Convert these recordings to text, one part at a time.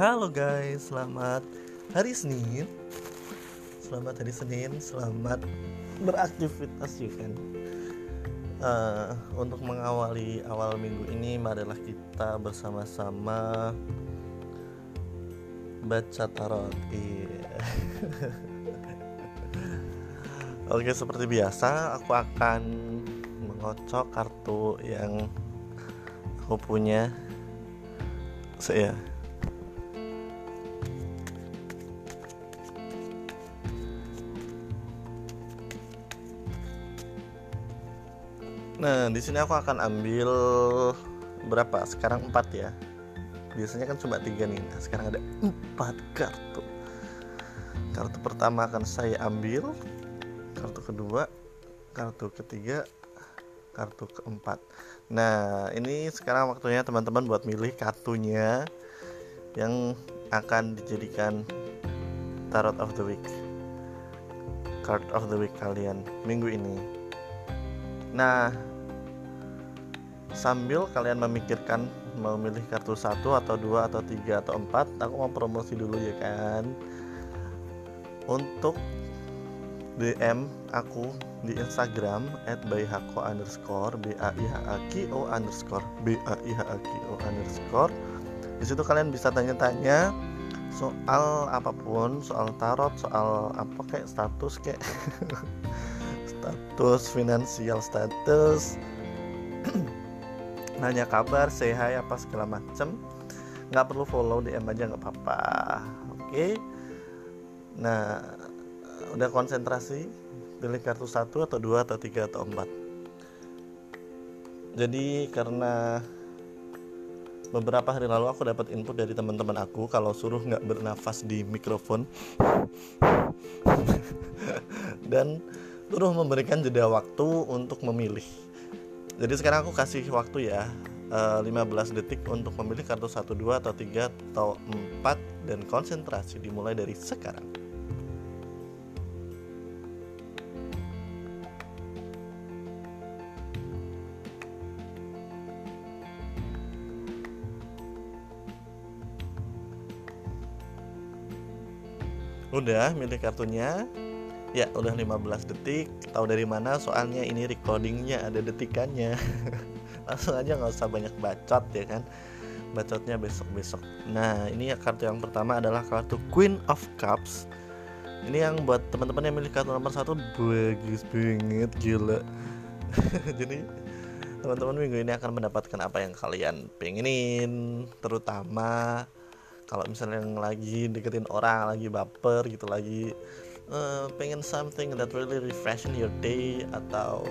Halo guys, selamat hari Senin. Selamat hari Senin, selamat beraktivitas you kan. Uh, untuk mengawali awal minggu ini, marilah kita bersama-sama baca tarot. Iya. Oke, seperti biasa, aku akan mengocok kartu yang aku punya. Saya Nah, di sini aku akan ambil berapa? Sekarang empat ya. Biasanya kan cuma tiga nih. Nah, sekarang ada empat kartu. Kartu pertama akan saya ambil. Kartu kedua, kartu ketiga, kartu keempat. Nah, ini sekarang waktunya teman-teman buat milih kartunya yang akan dijadikan tarot of the week. Card of the week kalian minggu ini. Nah, sambil kalian memikirkan mau milih kartu satu atau dua atau tiga atau empat aku mau promosi dulu ya kan? Untuk DM aku di Instagram at bayhako di situ kalian bisa tanya-tanya soal apa pun soal tarot soal apa kayak status kayak status finansial status. Nanya kabar hi apa segala macem. Nggak perlu follow DM aja nggak apa-apa. Oke. Okay? nah udah konsentrasi pilih kartu satu atau dua atau tiga atau empat. Jadi karena beberapa hari lalu aku dapat input dari teman-teman aku kalau suruh nggak bernafas di mikrofon. Dan suruh memberikan jeda waktu untuk memilih jadi sekarang aku kasih waktu ya 15 eh, detik untuk memilih kartu 1, 2 atau 3 atau 4 dan konsentrasi dimulai dari sekarang. Udah milih kartunya Ya udah 15 detik. Tahu dari mana? Soalnya ini recordingnya ada detikannya. Langsung aja nggak usah banyak bacot ya kan? Bacotnya besok-besok. Nah ini ya kartu yang pertama adalah kartu Queen of Cups. Ini yang buat teman-teman yang milih kartu nomor satu Bagus banget gila. Jadi teman-teman minggu ini akan mendapatkan apa yang kalian pengenin Terutama kalau misalnya yang lagi deketin orang lagi baper gitu lagi uh, pengen something that really refreshing your day atau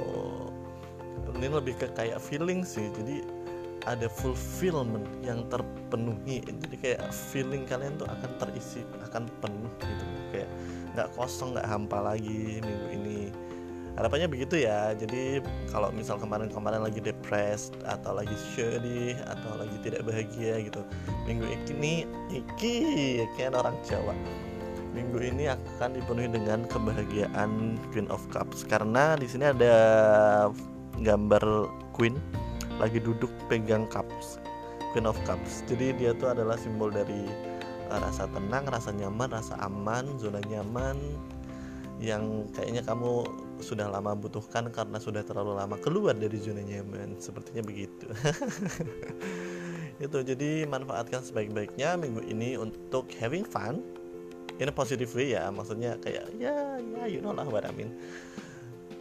ini lebih ke kayak feeling sih. Jadi ada fulfillment yang terpenuhi. Jadi kayak feeling kalian tuh akan terisi akan penuh gitu. Kayak nggak kosong nggak hampa lagi minggu ini. Harapannya begitu ya. Jadi kalau misal kemarin-kemarin lagi depressed atau lagi sedih atau lagi tidak bahagia gitu minggu ini iki kayak orang Jawa minggu ini akan dipenuhi dengan kebahagiaan Queen of Cups karena di sini ada gambar Queen lagi duduk pegang cups Queen of Cups. Jadi dia tuh adalah simbol dari uh, rasa tenang rasa nyaman rasa aman zona nyaman yang kayaknya kamu sudah lama butuhkan karena sudah terlalu lama keluar dari zona nyaman. Sepertinya begitu. Itu jadi manfaatkan sebaik-baiknya minggu ini untuk having fun in a positive way ya. Maksudnya kayak ya ya you know lah what I mean.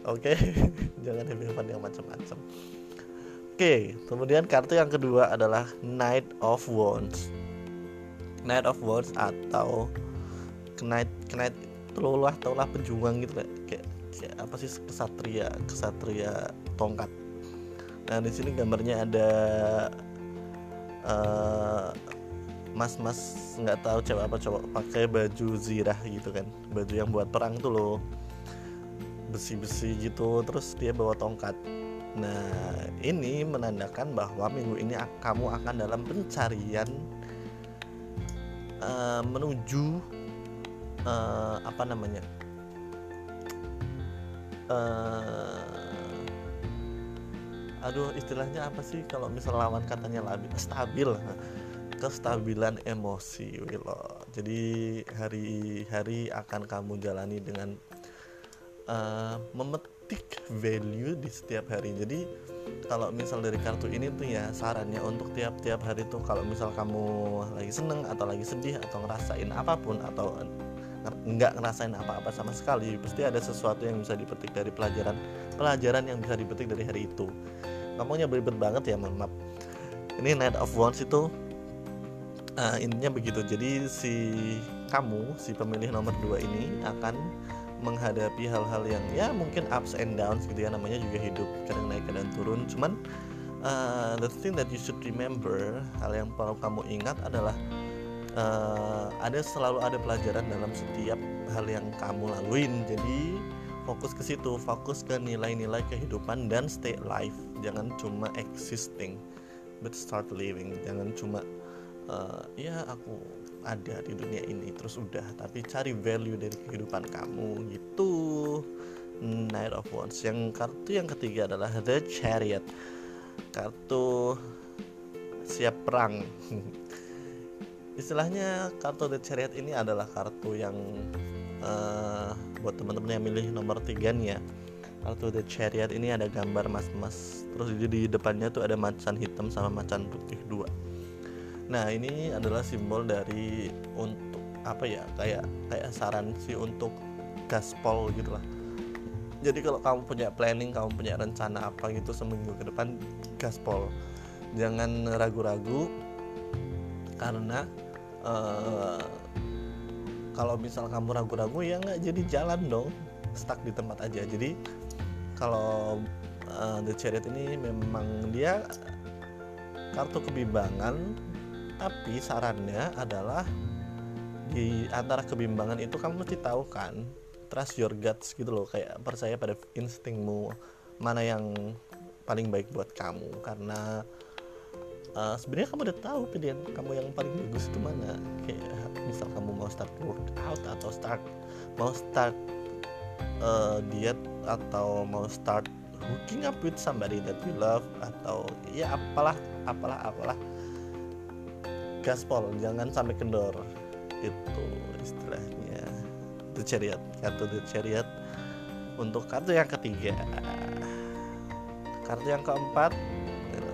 Oke okay? jangan having fun yang macam-macam. Oke okay, kemudian kartu yang kedua adalah Knight of Wands. Knight of Wands atau Knight Knight lah taulah pejuang gitu kayak, kayak apa sih kesatria kesatria tongkat. Nah di sini gambarnya ada uh, mas-mas nggak tahu cewek apa cowok pakai baju zirah gitu kan. Baju yang buat perang tuh loh. Besi-besi gitu terus dia bawa tongkat. Nah ini menandakan bahwa minggu ini kamu akan dalam pencarian uh, menuju uh, apa namanya uh, aduh istilahnya apa sih kalau misal lawan katanya labil? Stabil kestabilan emosi Willow. Jadi hari-hari akan kamu jalani dengan uh, memetik value di setiap hari. Jadi kalau misal dari kartu ini tuh ya sarannya untuk tiap-tiap hari tuh kalau misal kamu lagi seneng atau lagi sedih atau ngerasain apa pun atau nggak ngerasain apa-apa sama sekali pasti ada sesuatu yang bisa dipetik dari pelajaran pelajaran yang bisa dipetik dari hari itu ngomongnya beribet banget ya maaf ini Night of Wands itu uh, intinya begitu. Jadi si kamu si pemilih nomor dua ini akan menghadapi hal-hal yang ya mungkin ups and downs gitu ya. Namanya juga hidup kadang naik kadang turun. Cuman uh, the thing that you should remember hal yang perlu kamu ingat adalah uh, ada selalu ada pelajaran dalam setiap hal yang kamu laluin. Jadi fokus ke situ. Fokus ke nilai-nilai kehidupan dan stay alive. Jangan cuma existing but start living. Jangan cuma uh, ya aku ada di dunia ini terus udah tapi cari value dari kehidupan kamu gitu. Knight of Wands. Yang kartu yang ketiga adalah The Chariot. Kartu siap perang. Istilahnya kartu The Chariot ini adalah kartu yang uh, buat teman-teman yang milih nomor tiga nih ya. Kartu The Chariot ini ada gambar mas-mas terus di, depannya tuh ada macan hitam sama macan putih dua nah ini adalah simbol dari untuk apa ya kayak kayak saran sih untuk gaspol gitu lah. Jadi kalau kamu punya planning kamu punya rencana apa gitu seminggu ke depan gaspol. Jangan ragu-ragu karena uh, kalau misal kamu ragu-ragu ya nggak jadi jalan dong. Stuck di tempat aja. Jadi kalau uh, The Chariot ini memang dia kartu kebimbangan tapi sarannya adalah di antara kebimbangan itu kamu mesti tahu kan trust your guts gitu loh. Kayak percaya pada instingmu mana yang paling baik buat kamu. Karena uh, sebenarnya kamu udah tahu pilihan kamu yang paling bagus itu mana. Kayak misal kamu mau start workout atau start mau start uh, diet atau mau start hooking up with somebody that you love atau ya apalah apalah apalah gaspol jangan sampai kendor. Itu istilahnya. The chariot kartu the chariot untuk kartu yang ketiga. Kartu yang keempat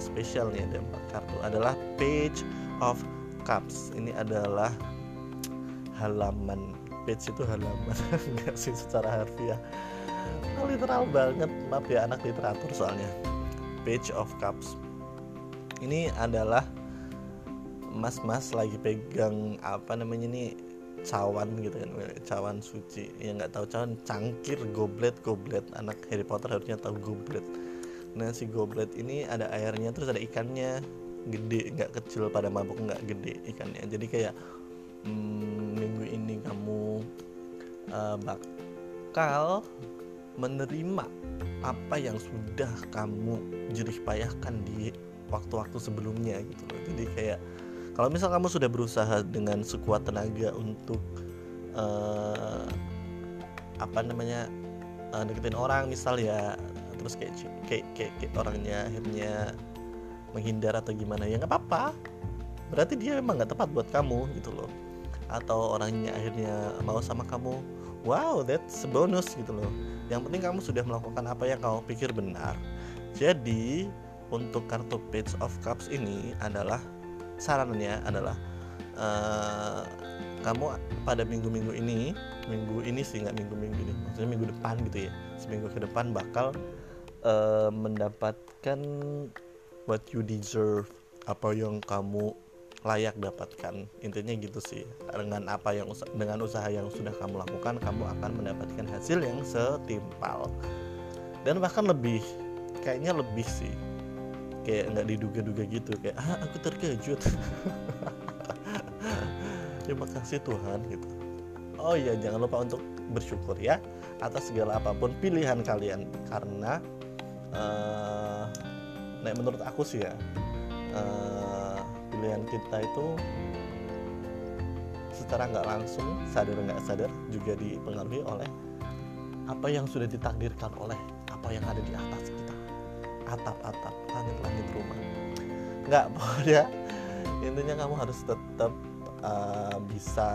spesial nih ada empat kartu adalah page of cups. Ini adalah halaman. Page itu halaman enggak sih secara harfiah. Literal banget maaf ya anak literatur soalnya. Page of cups. Ini adalah mas-mas lagi pegang apa namanya nih cawan gitu kan cawan suci. Ya nggak tahu cawan cangkir goblet goblet. Anak Harry Potter harusnya tahu goblet. Nah si goblet ini ada airnya terus ada ikannya. Gede nggak kecil pada mabuk nggak gede ikannya. Jadi kayak hmm, minggu ini kamu uh, bakal menerima apa yang sudah kamu jerih payahkan di waktu-waktu sebelumnya gitu loh. Jadi kayak kalau misal kamu sudah berusaha dengan sekuat tenaga untuk uh, apa namanya uh, deketin orang misal ya terus kayak kayak, kayak, kayak orangnya akhirnya menghindar atau gimana ya nggak apa-apa. Berarti dia memang nggak tepat buat kamu gitu loh. Atau orangnya akhirnya mau sama kamu wow that's a bonus gitu loh. Yang penting kamu sudah melakukan apa yang kamu pikir benar. Jadi untuk kartu page of cups ini adalah sarannya adalah uh, kamu pada minggu-minggu ini minggu ini sih nggak minggu-minggu ini maksudnya minggu depan gitu ya seminggu ke depan bakal uh, mendapatkan what you deserve apa yang kamu layak dapatkan. Intinya gitu sih dengan apa yang dengan usaha yang sudah kamu lakukan kamu akan mendapatkan hasil yang setimpal. Dan bahkan lebih kayaknya lebih sih kayak nggak diduga-duga gitu kayak ah aku terkejut. Terima kasih Tuhan gitu. Oh iya jangan lupa untuk bersyukur ya atas segala apa pun pilihan kalian karena uh, menurut aku sih ya uh, pilihan kita itu secara nggak langsung sadar nggak sadar juga dipengaruhi oleh apa yang sudah ditakdirkan oleh apa yang ada di atas kita atap-atap langit-langit rumah. Nggak pokoknya intinya kamu harus tetap uh, bisa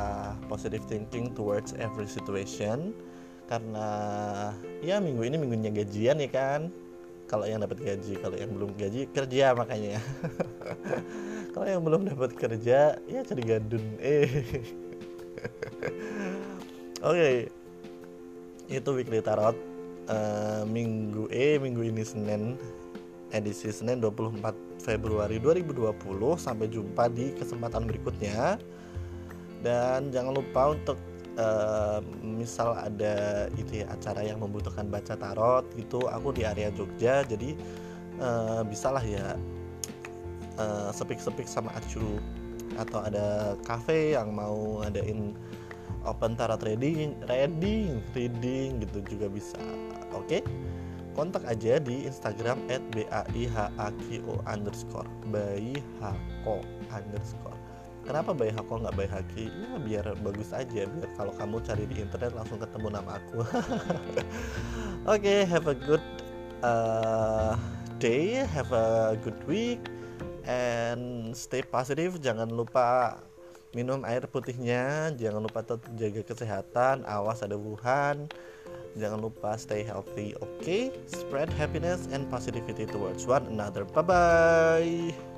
positive thinking towards every situation. Karena ya minggu ini minggunya gajian ya kan. Kalau yang dapat gaji kalau yang belum gaji kerja makanya. Kalau yang belum dapat kerja ya cari gadun. Eh. Oke. Okay. itu weekly tarot. Uh, minggu eh minggu ini Senin edisi Senin 24 Februari 2020 sampai jumpa di kesempatan berikutnya. Dan jangan lupa untuk uh, misal ada itu ya acara yang membutuhkan baca tarot gitu aku di area Jogja. Jadi uh, bisalah ya uh, sepik-sepik sama acu. Atau ada cafe yang mau ngadain open tarot reading reading reading gitu juga bisa. Oke? okay? Kontak aja di Instagram at baihako underscore. Baihako underscore. Kenapa bayi hako nggak bayi haki ya biar bagus aja. Biar kalau kamu cari di internet langsung ketemu nama aku. Oke okay, have a good uh, day. Have a good week. And stay positive. Jangan lupa minum air putihnya. Jangan lupa tetap jaga kesehatan. Awas ada Wuhan jangan lupa stay healthy oke okay? spread happiness and positivity towards one another bye bye